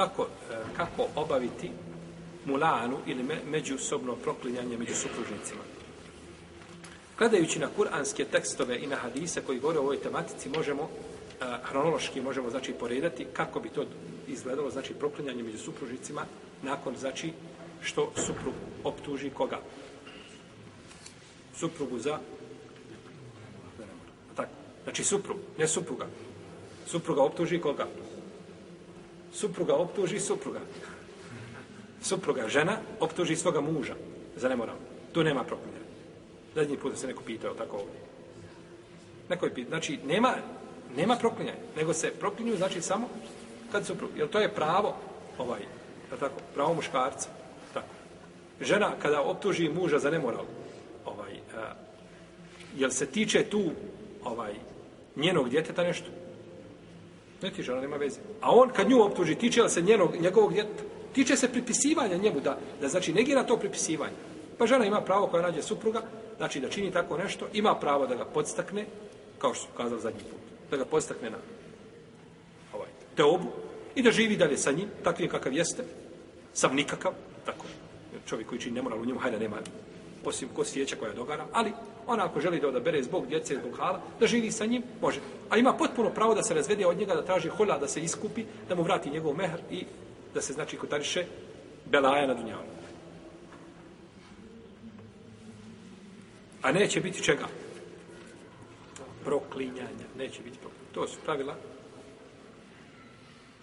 kako, e, kako obaviti mulanu ili međusobno proklinjanje među supružnicima. Gledajući na kuranske tekstove i na hadise koji govore o ovoj tematici, možemo e, hronološki možemo znači poredati kako bi to izgledalo znači proklinjanje među supružnicima nakon znači što suprug optuži koga suprugu za tako znači suprug ne supruga supruga optuži koga supruga optuži supruga. Supruga žena optuži svoga muža za nemoral. Tu nema proklinjanja. Zadnji put se neko pitao tako ovdje. Neko je pitao. Znači, nema, nema proklinjanja, nego se proklinju znači samo kad su Jer to je pravo, ovaj, je tako, pravo muškarca. Tako. Žena kada optuži muža za nemoral, ovaj, a, eh, jel se tiče tu ovaj njenog djeteta nešto? Ne tiče, ona nema veze. A on kad nju optuži, tiče se njenog, njegovog djeta, tiče se pripisivanja njemu, da, da znači negira to pripisivanje. Pa žena ima pravo koja nađe supruga, znači da čini tako nešto, ima pravo da ga podstakne, kao što su kazali zadnji put, da ga podstakne na ovaj, te obu i da živi dalje sa njim, takvim kakav jeste, sam nikakav, tako čovjek koji čini nemoral u njemu, hajda nema osim ko svijeća koja dogara, ali ona ako želi da odabere zbog djece, zbog hala, da živi sa njim, može. A ima potpuno pravo da se razvede od njega, da traži holja, da se iskupi, da mu vrati njegov mehr i da se, znači, kotariše belaja na dunjavu. A neće biti čega? Proklinjanja. Neće biti proklinjanja. To su pravila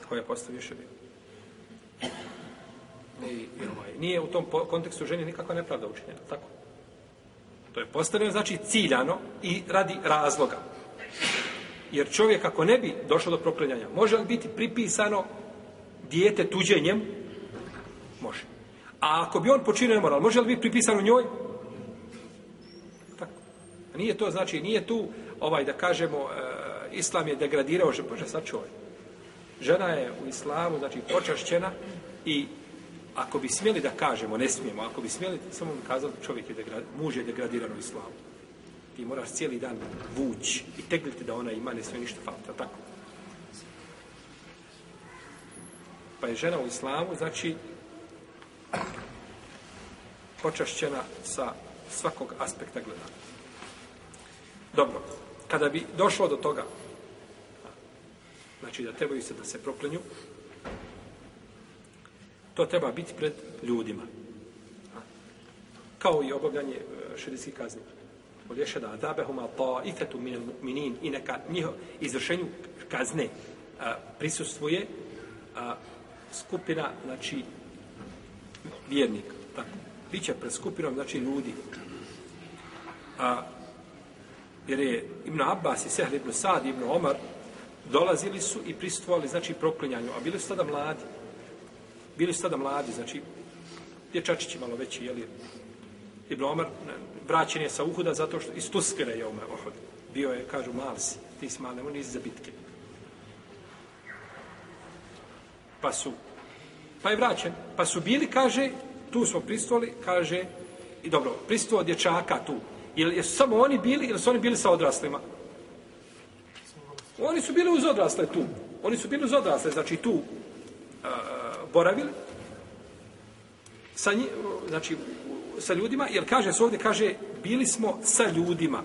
koje postavio šebi. Thank you. Ovaj, nije u tom kontekstu ženi nikakva nepravda učinjena, tako? To je postavljeno, znači, ciljano i radi razloga. Jer čovjek, ako ne bi došao do proklinjanja, može li biti pripisano dijete tuđenjem? Može. A ako bi on počinio nemoral, može li biti pripisano njoj? Tako. Nije to, znači, nije tu, ovaj, da kažemo, e, islam je degradirao, že, bože, sad čovjek. Žena je u islamu, znači, počašćena i ako bi smjeli da kažemo, ne smijemo, ako bi smjeli, samo bi kazali da čovjek je degrad, muž je degradiran u islamu. Ti moraš cijeli dan vući i tegliti da ona ima, ne sve ništa falta, tako? Pa je žena u islamu, znači, počašćena sa svakog aspekta gledanja. Dobro, kada bi došlo do toga, znači da trebaju se da se proklenju, To treba biti pred ljudima. Kao i obavljanje e, širijskih kazni. Olješa da adabehuma ta itetu minel mu'minin i neka njiho izvršenju kazne a, e, prisustvuje a, e, skupina, znači, vjernik. Tako. Biće pred skupinom, znači, ljudi. A, jer je Ibn Abbas i Sehl Ibn Sad Ibn Omar dolazili su i pristupovali, znači, proklinjanju. A bili su tada mladi. Bili su tada mladi, znači, dječačići malo veći, jeli, Ibn Omar, vraćen je sa Uhuda zato što iz Tuskira je ome Uhud. Bio je, kažu, mali si, ti si mali, on iz bitke. Pa su, pa je vraćen, pa su bili, kaže, tu smo pristovali, kaže, i dobro, pristovao dječaka tu. Jel, jesu samo oni bili, ili su oni bili sa odraslima? Oni su bili uz odrasle tu. Oni su bili uz odrasle, znači tu, uh, boravili sa nji, znači sa ljudima, jer kaže se ovdje, kaže bili smo sa ljudima.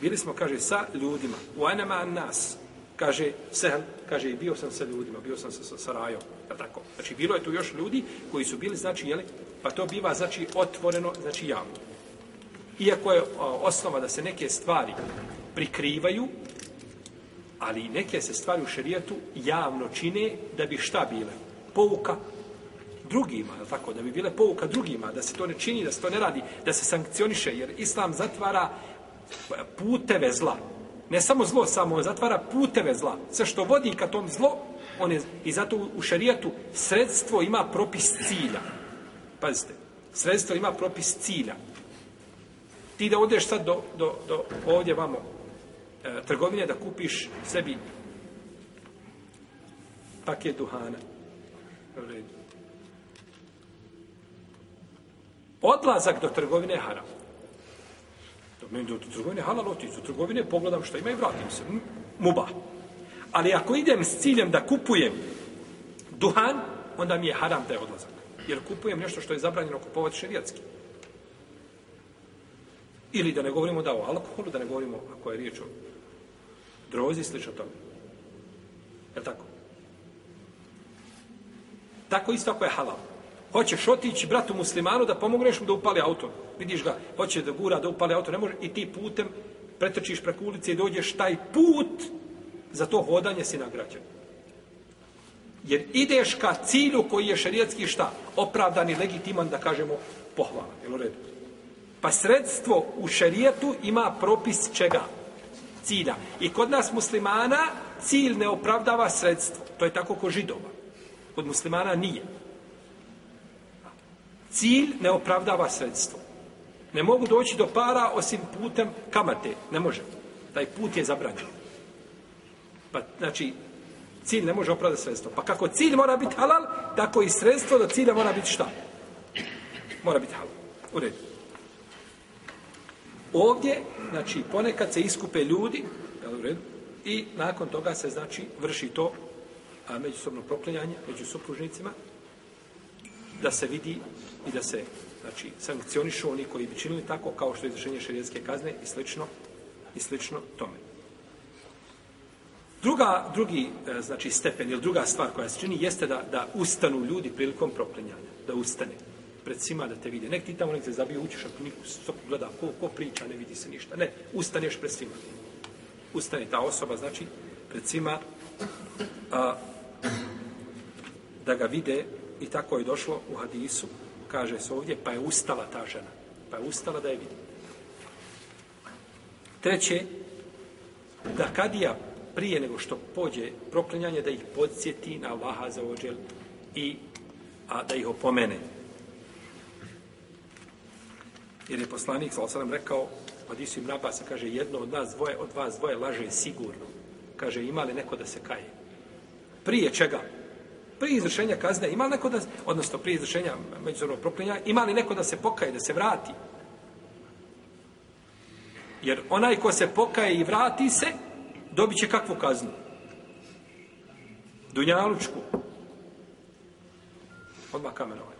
Bili smo, kaže, sa ljudima. U anama nas, kaže Sehel, kaže i bio sam sa ljudima, bio sam sa, sa, sa rajom, je tako? Znači bilo je tu još ljudi koji su bili, znači, jeli, pa to biva, znači, otvoreno, znači, javno. Iako je o, osnova da se neke stvari prikrivaju, ali neke se stvari u šerijetu javno čine da bi šta bile? pouka drugima, je tako? Da bi bile pouka drugima, da se to ne čini, da se to ne radi, da se sankcioniše, jer Islam zatvara puteve zla. Ne samo zlo, samo zatvara puteve zla. Sve što vodi ka tom zlo, on je, i zato u šarijatu sredstvo ima propis cilja. Pazite, sredstvo ima propis cilja. Ti da odeš sad do, do, do ovdje vamo e, trgovine da kupiš sebi paket duhana. Odlazak do trgovine je haram. Do meni do trgovine halal otići, do trgovine pogledam šta ima i vratim se. Muba. Ali ako idem s ciljem da kupujem duhan, onda mi je haram da je odlazak. Jer kupujem nešto što je zabranjeno kupovati šerijatski. Ili da ne govorimo da o alkoholu, da ne govorimo ako je riječ o drozi, slično tome. Je li tako? Tako isto ako je halal. Hoćeš otići bratu muslimanu da pomogneš mu da upali auto. Vidiš ga, hoće da gura da upali auto, ne može. I ti putem pretrčiš preko ulice i dođeš taj put za to hodanje si nagrađen. Jer ideš ka cilju koji je šerijetski šta? Opravdan i legitiman da kažemo pohvala. Jel u redu? Pa sredstvo u šerijetu ima propis čega? Cilja. I kod nas muslimana cilj ne opravdava sredstvo. To je tako ko židova kod muslimana nije. Cilj ne opravdava sredstvo. Ne mogu doći do para osim putem kamate. Ne može. Taj put je zabranjen. Pa, znači, cilj ne može opravdati sredstvo. Pa kako cilj mora biti halal, tako i sredstvo do cilja mora biti šta? Mora biti halal. U redu. Ovdje, znači, ponekad se iskupe ljudi, u redu, i nakon toga se, znači, vrši to a međusobno proklinjanje među supružnicima, da se vidi i da se znači, sankcionišu oni koji bi činili tako, kao što je izrašenje šarijetske kazne i slično, i slično tome. Druga, drugi e, znači, stepen ili druga stvar koja se čini jeste da, da ustanu ljudi prilikom proklinjanja, da ustane pred svima da te vide. Nek ti tamo nek se zabije učiš, ako niko stop gleda, ko, ko priča, ne vidi se ništa. Ne, ustaneš pred svima. Ustane ta osoba, znači, pred svima a, da ga vide i tako je došlo u hadisu, kaže se ovdje, pa je ustala ta žena, pa je ustala da je vidi. Treće, da kadija prije nego što pođe proklinjanje, da ih podsjeti na Allaha za ođel i a, da ih opomene. Jer je poslanik, sal sam rekao, hadisu im napasa, kaže, jedno od nas dvoje, od vas dvoje laže sigurno. Kaže, ima li neko da se kaje? prije čega? Prije izvršenja kazne, ima neko da, odnosno prije izvršenja međusobnog proklinja, ima li neko da se pokaje, da se vrati? Jer onaj ko se pokaje i vrati se, dobit će kakvu kaznu? Dunjalučku. Odmah kamenovaj.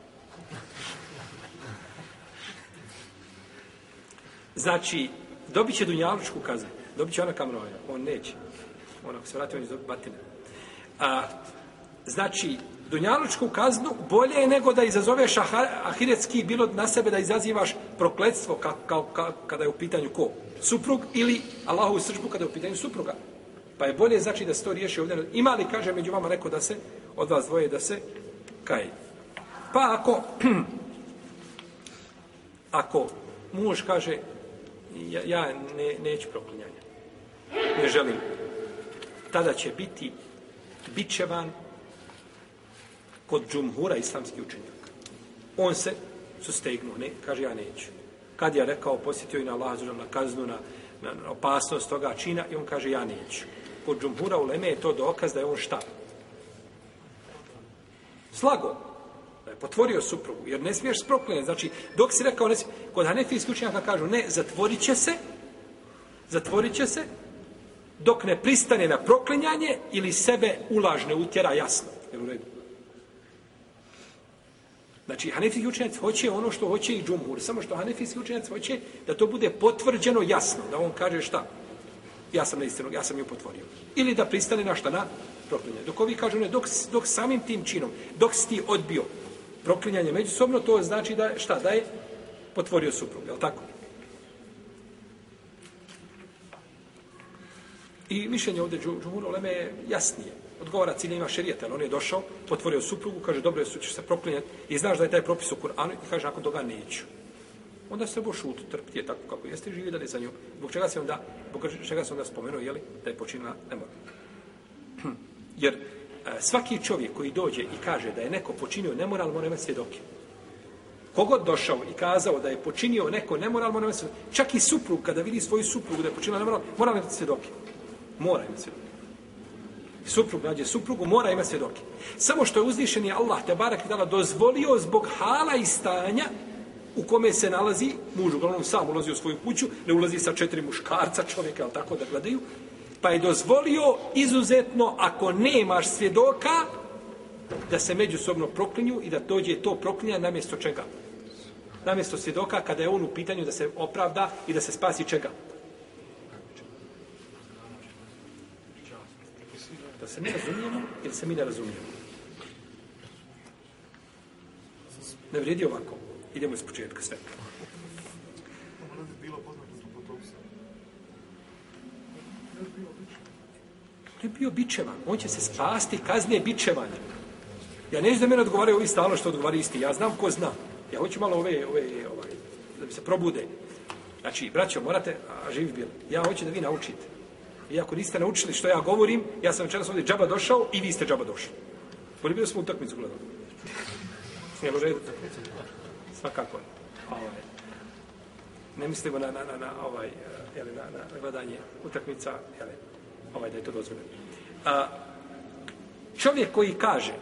Znači, dobit će dunjalučku kaznu. Dobit će ona kamenovaj. On neće. On ako se vrati, on će dobiti batine. A, znači, dunjalučku kaznu bolje je nego da izazoveš ahiretski bilo na sebe da izazivaš prokledstvo ka, ka, ka, kada je u pitanju ko? Suprug ili Allahovu srđbu kada je u pitanju supruga. Pa je bolje znači da se to riješi ovdje. Ima li, kaže među vama, neko da se od vas dvoje da se kaj? Pa ako ako muž kaže ja, ja ne, neću proklinjanja, ne želim, tada će biti bit će van kod džumhura islamski učenjak. On se sustegnuo, ne, kaže ja neću. Kad je rekao, posjetio i na Allaha na kaznu, na, na, na, opasnost toga čina, i on kaže ja neću. Kod džumhura u Leme je to dokaz da je on šta? Slago. Da je potvorio suprugu, jer ne smiješ sproklenje. Znači, dok si rekao, ne smiješ, kod Hanefijski učenjaka kažu, ne, zatvorit će se, zatvorit će se, dok ne pristane na proklinjanje ili sebe ulažne utjera jasno. Jel u redu? Znači, hanefijski učenjac hoće ono što hoće i džumhur, samo što hanefijski učenjac hoće da to bude potvrđeno jasno, da on kaže šta? Ja sam neistinog, ja sam ju potvorio. Ili da pristane na šta? Na proklinjanje. Dok ovi kažu, ne, dok, dok samim tim činom, dok si ti odbio proklinjanje međusobno, to znači da šta? Da je potvorio suprug, je tako? I mišljenje ovdje Džumura Uleme je jasnije. Odgovara ciljima šerijata, ali on je došao, potvorio suprugu, kaže dobro su ćeš se proklinjati i znaš da je taj propis u Kur'anu i kaže nakon toga neću. Onda se bo šut, trpiti je tako kako jeste živi, da li za njom. Zbog čega se onda, zbog čega se onda spomenuo, jeli, da je počinila nemoj. Jer e, svaki čovjek koji dođe i kaže da je neko počinio nemoral, mora imati svjedoke. Kogod došao i kazao da je počinio neko nemoral, mora imati svjedoke. Čak i suprug, kada vidi svoju suprugu da je počinila nemoral, mora imati svjedoke. Mora imati svjedoke. Suprug nađe suprugu, mora imati svjedoke. Samo što je uzvišen je Allah, te barak dala, dozvolio zbog hala i stanja u kome se nalazi muž, uglavnom sam ulazi u svoju kuću, ne ulazi sa četiri muškarca čovjeka, ali tako da gledaju, pa je dozvolio izuzetno, ako nemaš svjedoka, da se međusobno proklinju i da dođe to proklinja na mjesto čega? Na mjesto svjedoka, kada je on u pitanju da se opravda i da se spasi čega? se mi razumijemo ili se mi ne razumijemo? Ne vredi ovako. Idemo iz početka sve. To je bio bičeva. On će se spasti kazne bičevanja. Ja neću da mene odgovaraju ovi stalo što odgovara isti. Ja znam ko zna. Ja hoću malo ove, ove, ovaj, da mi se probude. Znači, braćo, morate, a živi bil. Ja hoću da vi naučite. Iako niste naučili što ja govorim, ja sam večeras ovdje džaba došao i vi ste džaba došli. Bolje bi da smo utakmicu gledali. Nije može jedu utakmicu. Svakako. Ovaj. Ne mislimo na, na, na, na, ovaj, eh, jeli, na, na, na gledanje utakmica, jeli, ovaj, da je to dozvoljeno. A, čovjek koji kaže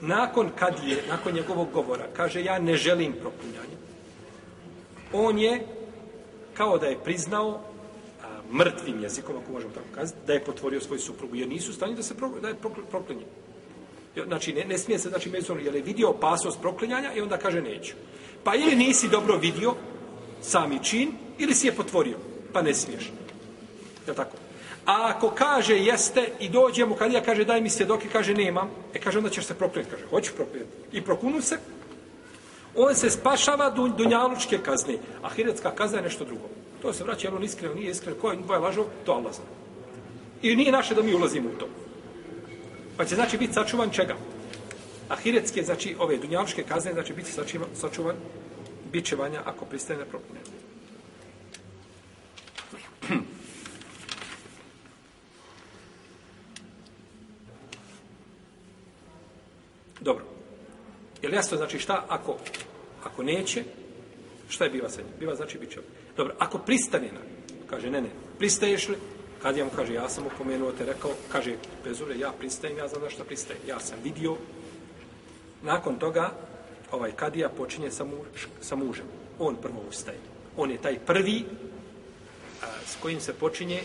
nakon kad je, nakon njegovog govora, kaže ja ne želim propunjanje, on je kao da je priznao a, mrtvim jezikom, ako možemo tako kazati, da je potvorio svoju suprugu, jer nisu u stanju da se pro, da je proklinje. Znači, ne, ne smije se, znači, mezon, jer je vidio opasnost proklinjanja i onda kaže neću. Pa ili nisi dobro vidio sami čin, ili si je potvorio, pa ne smiješ. Je tako? A ako kaže jeste i dođe mu kad ja kaže daj mi se dok i kaže nemam, e kaže onda ćeš se proklinati, kaže hoću proklinati. I prokunu se, On se spašava dunjalučke kazne. A hiretska kazna je nešto drugo. To se vraća, on iskreno nije iskren. Ko je dvoje lažo, to Allah zna. I nije naše da mi ulazimo u to. Pa će znači biti sačuvan čega? Ahiretske, znači ove dunjaloške kazne, znači biti sačuvan, sačuvan bićevanja ako pristane na propunenje. Jer jasno znači šta ako, ako neće, šta je biva sa njim? Biva znači bit će. Dobro, ako pristane na, kaže ne, ne, pristaješ li? Kad ja mu kaže, ja sam opomenuo te, rekao, kaže, bezure, ja pristajem, ja znam zašto pristajem. Ja sam vidio, nakon toga, ovaj kadija počinje sa, muž, sa mužem. On prvo ustaje. On je taj prvi a, s kojim se počinje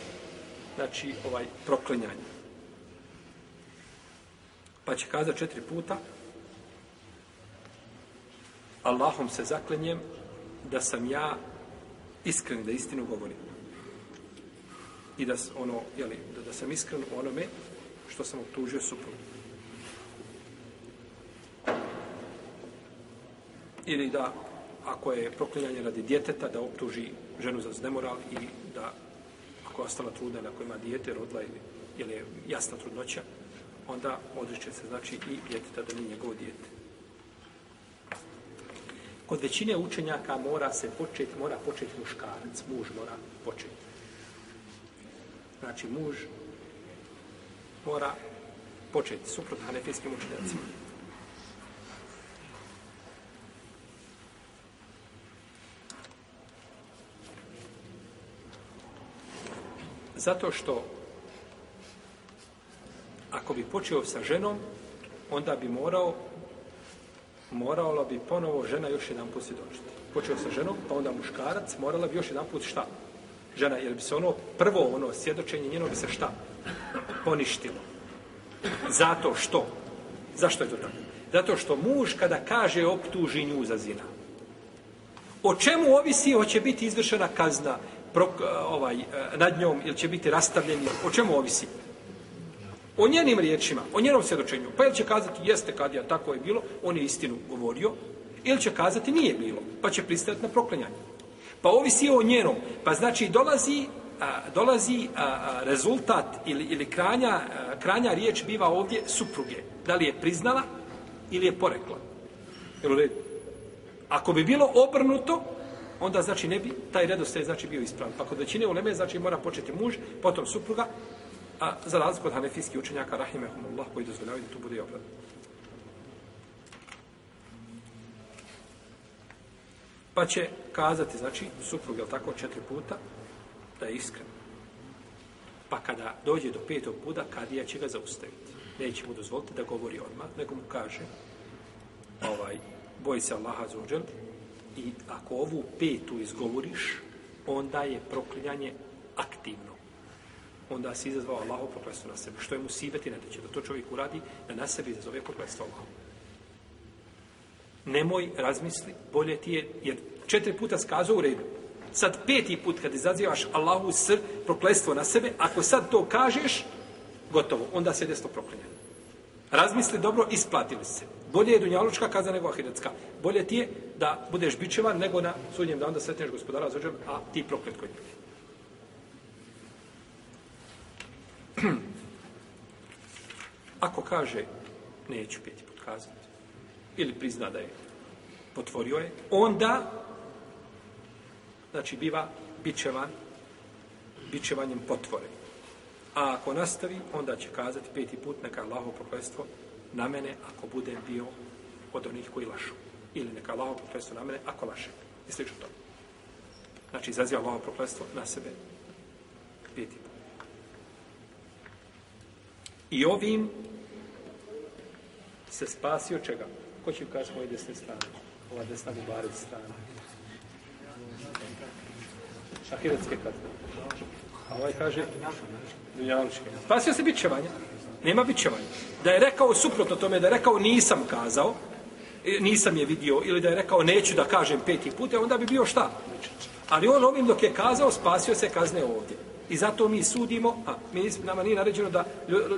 znači ovaj proklinjanje. Pa će kazati četiri puta Allahom se zaklenjem da sam ja iskren da istinu govorim. I da, ono, jeli, da, da sam iskren onome što sam obtužio suprotno. Ili da, ako je proklinjanje radi djeteta, da optuži ženu za znemoral i da, ako je ostala trudna ili ako ima dijete, rodla ili, ili je jasna trudnoća, onda odreće se znači i djeteta da nije njegovo djete. Kod većine učenjaka mora se početi, mora početi muškarac, muž mora početi. Znači, muž mora početi, suprot hanefijskim učenjacima. Zato što ako bi počeo sa ženom, onda bi morao morala bi ponovo žena još jedan put svjedočiti. Počeo sa ženom, pa onda muškarac, morala bi još jedan put šta? Žena, jer bi se ono prvo ono svjedočenje njeno bi se šta? Poništilo. Zato što? Zašto je to tako? Zato što muž kada kaže optuži nju za zina. O čemu ovisi, hoće biti izvršena kazna pro, ovaj, eh, nad njom, ili će biti rastavljen, o čemu ovisi? O njenim riječima, o njenom svjedočenju. Pa ili će kazati, jeste kad ja tako je bilo, on je istinu govorio, ili će kazati, nije bilo, pa će pristajati na proklanjanje. Pa ovisi o njenom. Pa znači, dolazi, a, dolazi a, a, rezultat ili, ili kranja, a, kranja riječ biva ovdje supruge. Da li je priznala ili je porekla. Jel Ako bi bilo obrnuto, onda znači ne bi taj redostaj znači bio ispravan. Pa kod većine uleme znači mora početi muž, potom supruga, A za razliku od hanefijskih učenjaka, rahimehumullah, koji dozvoljavaju da to bude i obrad. Pa će kazati, znači, suprug, je tako, četiri puta, da je iskren. Pa kada dođe do petog puta, kad ja će ga zaustaviti. Neće mu dozvoliti da govori odmah, nego mu kaže, ovaj, boj se Allaha zuđel, i ako ovu petu izgovoriš, onda je proklinjanje aktivno onda si izazvao Allahov prokletstvo na sebe. Što je musibet i nedeće? Da to čovjek uradi, da na sebi izazove prokletstvo Allahov. Nemoj razmisli, bolje ti je, jer četiri puta skazao u redu. Sad peti put kad izazivaš Allahu sr, prokletstvo na sebe, ako sad to kažeš, gotovo, onda se desno proklinjen. Razmisli dobro, isplatili se. Bolje je dunjalučka kazna nego ahiretska. Bolje ti je da budeš bićevan nego na sudnjem danu da sretneš gospodara, zađem, a ti proklet koji je. Ako kaže, neću biti podkazan, ili prizna da je potvorio je, onda, znači, biva bičevan, bičevanjem potvore. A ako nastavi, onda će kazati peti put neka Allaho prokletstvo na mene ako budem bio od onih koji lašu. Ili neka Allaho prokletstvo na mene ako laše. I slično to. Znači, izaziva Allaho prokletstvo na sebe peti put. I ovim se spasio čega? Ko će ukazati moje desne strane? Ova desna gubarec strana. Ahiretske kazne. A ovaj kaže, dunjalučke. Spasio se bićevanja. Nema bićevanja. Da je rekao suprotno tome, da je rekao nisam kazao, e, nisam je vidio, ili da je rekao neću da kažem peti put, e, onda bi bio šta? Ali on ovim dok je kazao, spasio se kazne ovdje. I zato mi sudimo, a mi nama nije naređeno da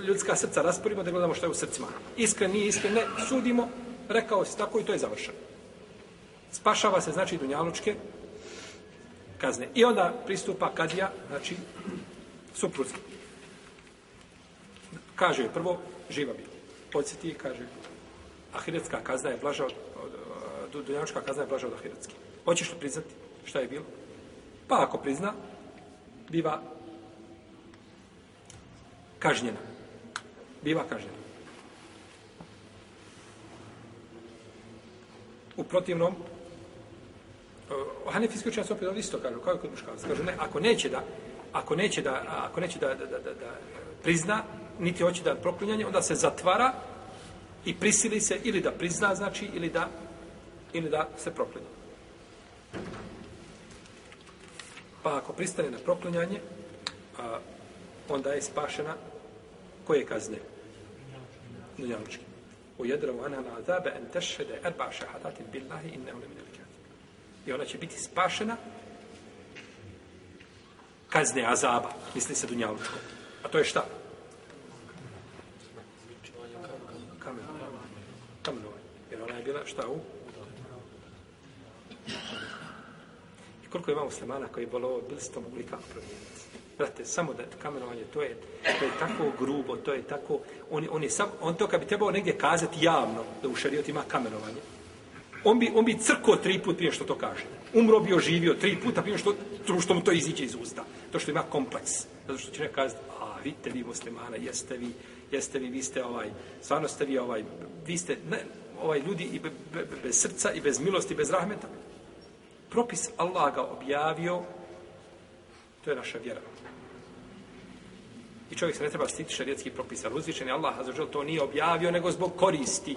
ljudska srca rasporimo, da gledamo što je u srcima. Iskren nije iskren, ne, sudimo, rekao si tako i to je završeno. Spašava se, znači, dunjalučke kazne. I onda pristupa kadija, znači, supruzi. Kaže joj prvo, živa bi. Podsjeti, kaže, ahiretska kazna je blaža od, dunjalučka kazna je blaža od ahiretske. Hoćeš li priznati šta je bilo? Pa ako prizna, biva kažnjena. Biva kažnjena. U protivnom, eh, Hanefijski učenjaci opet ovdje isto kažu, kao je kod muškarca. Kažu, ne, ako neće da, ako neće da, ako neće da, da, da, da prizna, niti hoće da proklinjanje, onda se zatvara i prisili se ili da prizna, znači, ili da, ili da se proklinje. Pa ako pristane na proklinjanje, eh, onda je spašena koje kazne? Dunjalučki. U jedravu ana na azabe en tešhede erba šahadati billahi inne ule minel I ona će biti spašena kazne azaba, misli se Dunjalučko. A to je šta? Ovaj. bila šta u? I koliko ima muslimana koji je bolo, bili se to mogli kako promijeniti? Brate, samo da kamenovanje, to je, to je tako grubo, to je tako... On, on, je sam, on to kad bi trebao negdje kazati javno, da u šarijot ima kamenovanje, on bi, on bi crko tri put prije što to kaže. Umro bi oživio tri puta prije što, što mu to iziđe iz usta. To što ima kompleks. Zato što će nekako kazati, a vidite vi muslimana, jeste vi, jeste vi, vi ste ovaj, stvarno ste vi ovaj, vi ste, ne, ovaj ljudi i be, be, be, bez srca i bez milosti, bez rahmeta. Propis Allaha ga objavio To je naša vjera. I čovjek se ne treba stiti šarijetski propis, ali uzvišen je Allah, za to nije objavio, nego zbog koristi,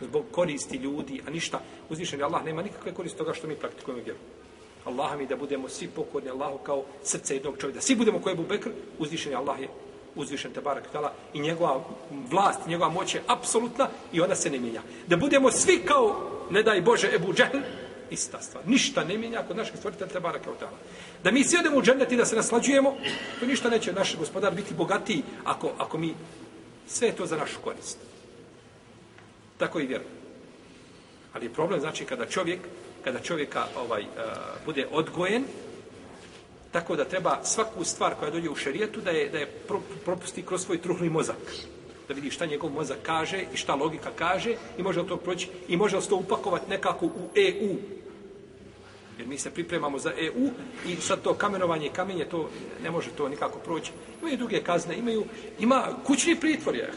zbog koristi ljudi, a ništa. Uzvišen je Allah, nema nikakve koristi toga što mi praktikujemo vjeru. Allah mi da budemo svi pokorni Allahu kao srce jednog čovjeka. Svi budemo koje bu bekr, uzvišen je Allah je uzvišen te barak tala i njegova vlast, njegova moć je apsolutna i ona se ne mijenja. Da budemo svi kao, ne daj Bože, Ebu Džehl, ista stvar. Ništa ne mijenja kod našeg stvoritelja te baraka od dala. Da mi svi odemo u džennet i da se naslađujemo, to ništa neće naš gospodar biti bogatiji ako, ako mi sve je to za našu korist. Tako i vjerujem. Ali problem znači kada čovjek, kada čovjeka ovaj, uh, bude odgojen, tako da treba svaku stvar koja dođe u šerijetu da je, da je propusti kroz svoj truhli mozak da vidi šta njegov mozak kaže i šta logika kaže i može li to proći i može li se to upakovati nekako u EU. Jer mi se pripremamo za EU i sad to kamenovanje i kamenje, to ne može to nikako proći. Imaju druge kazne, imaju, ima kućni pritvor, jah.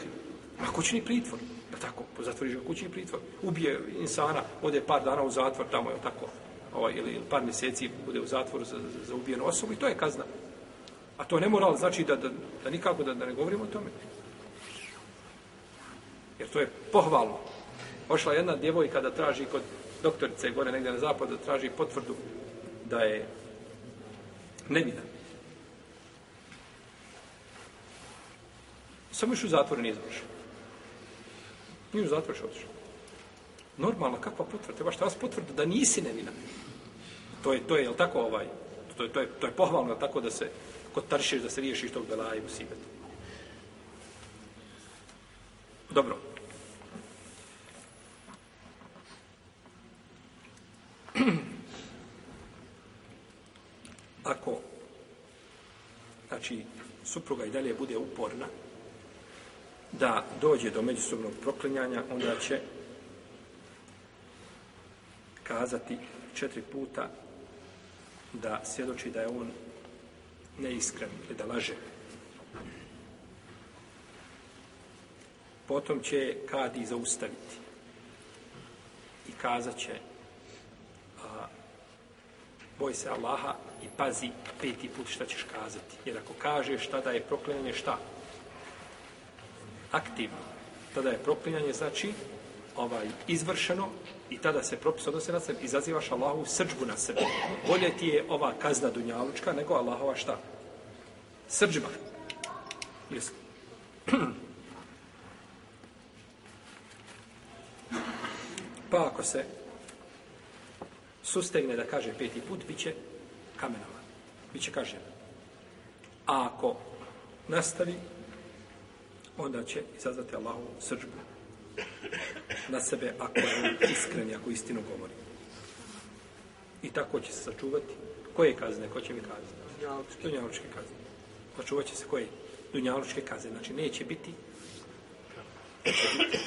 Ima kućni pritvor. Pa tako, zatvoriš ga kućni pritvor, ubije insana, ode par dana u zatvor, tamo je tako, ovaj, ili par mjeseci bude u zatvoru za, za, za ubijenu osobu i to je kazna. A to ne mora, znači da, da, da nikako da, da ne govorimo o tome jer to je pohvalno. Ošla jedna djevojka da traži kod doktorice gore negdje na zapad, da traži potvrdu da je nevina. Samo još u zatvoru nije završao. Nije u zatvoru otišao. Normalno, kakva potvrda? Baš vas potvrda da nisi nevina. To je, to je, je tako ovaj, to je, to je, to je pohvalno, tako da se kod tršiš, da se riješiš tog belaja i u sibetu. Dobro. Ako znači supruga i dalje bude uporna da dođe do međusobnog proklinjanja, onda će kazati četiri puta da svjedoči da je on neiskren ili da laže. Potom će kadi zaustaviti i kazat će a, boj se Allaha i pazi peti put šta ćeš kazati. Jer ako kažeš tada je proklinanje šta? Aktivno. Tada je proklinanje znači ovaj, izvršeno i tada se propis odnose na sebi. Izazivaš Allahu srđbu na sebi. Bolje ti je ova kazna dunjalučka nego Allahova šta? Srđba. Jesi. Pa ako se sustegne da kaže peti put, bit će kamenovan. Biće kažen. A ako nastavi, onda će izazvati Allahu srđbu na sebe ako je iskren, ako istinu govori. I tako će se sačuvati. Koje kazne? Ko će mi kazne? Dunjalučke, Dunjalučke kazne. Sačuvat će se koje? Dunjalučke kazne. Znači, neće biti... Neće biti.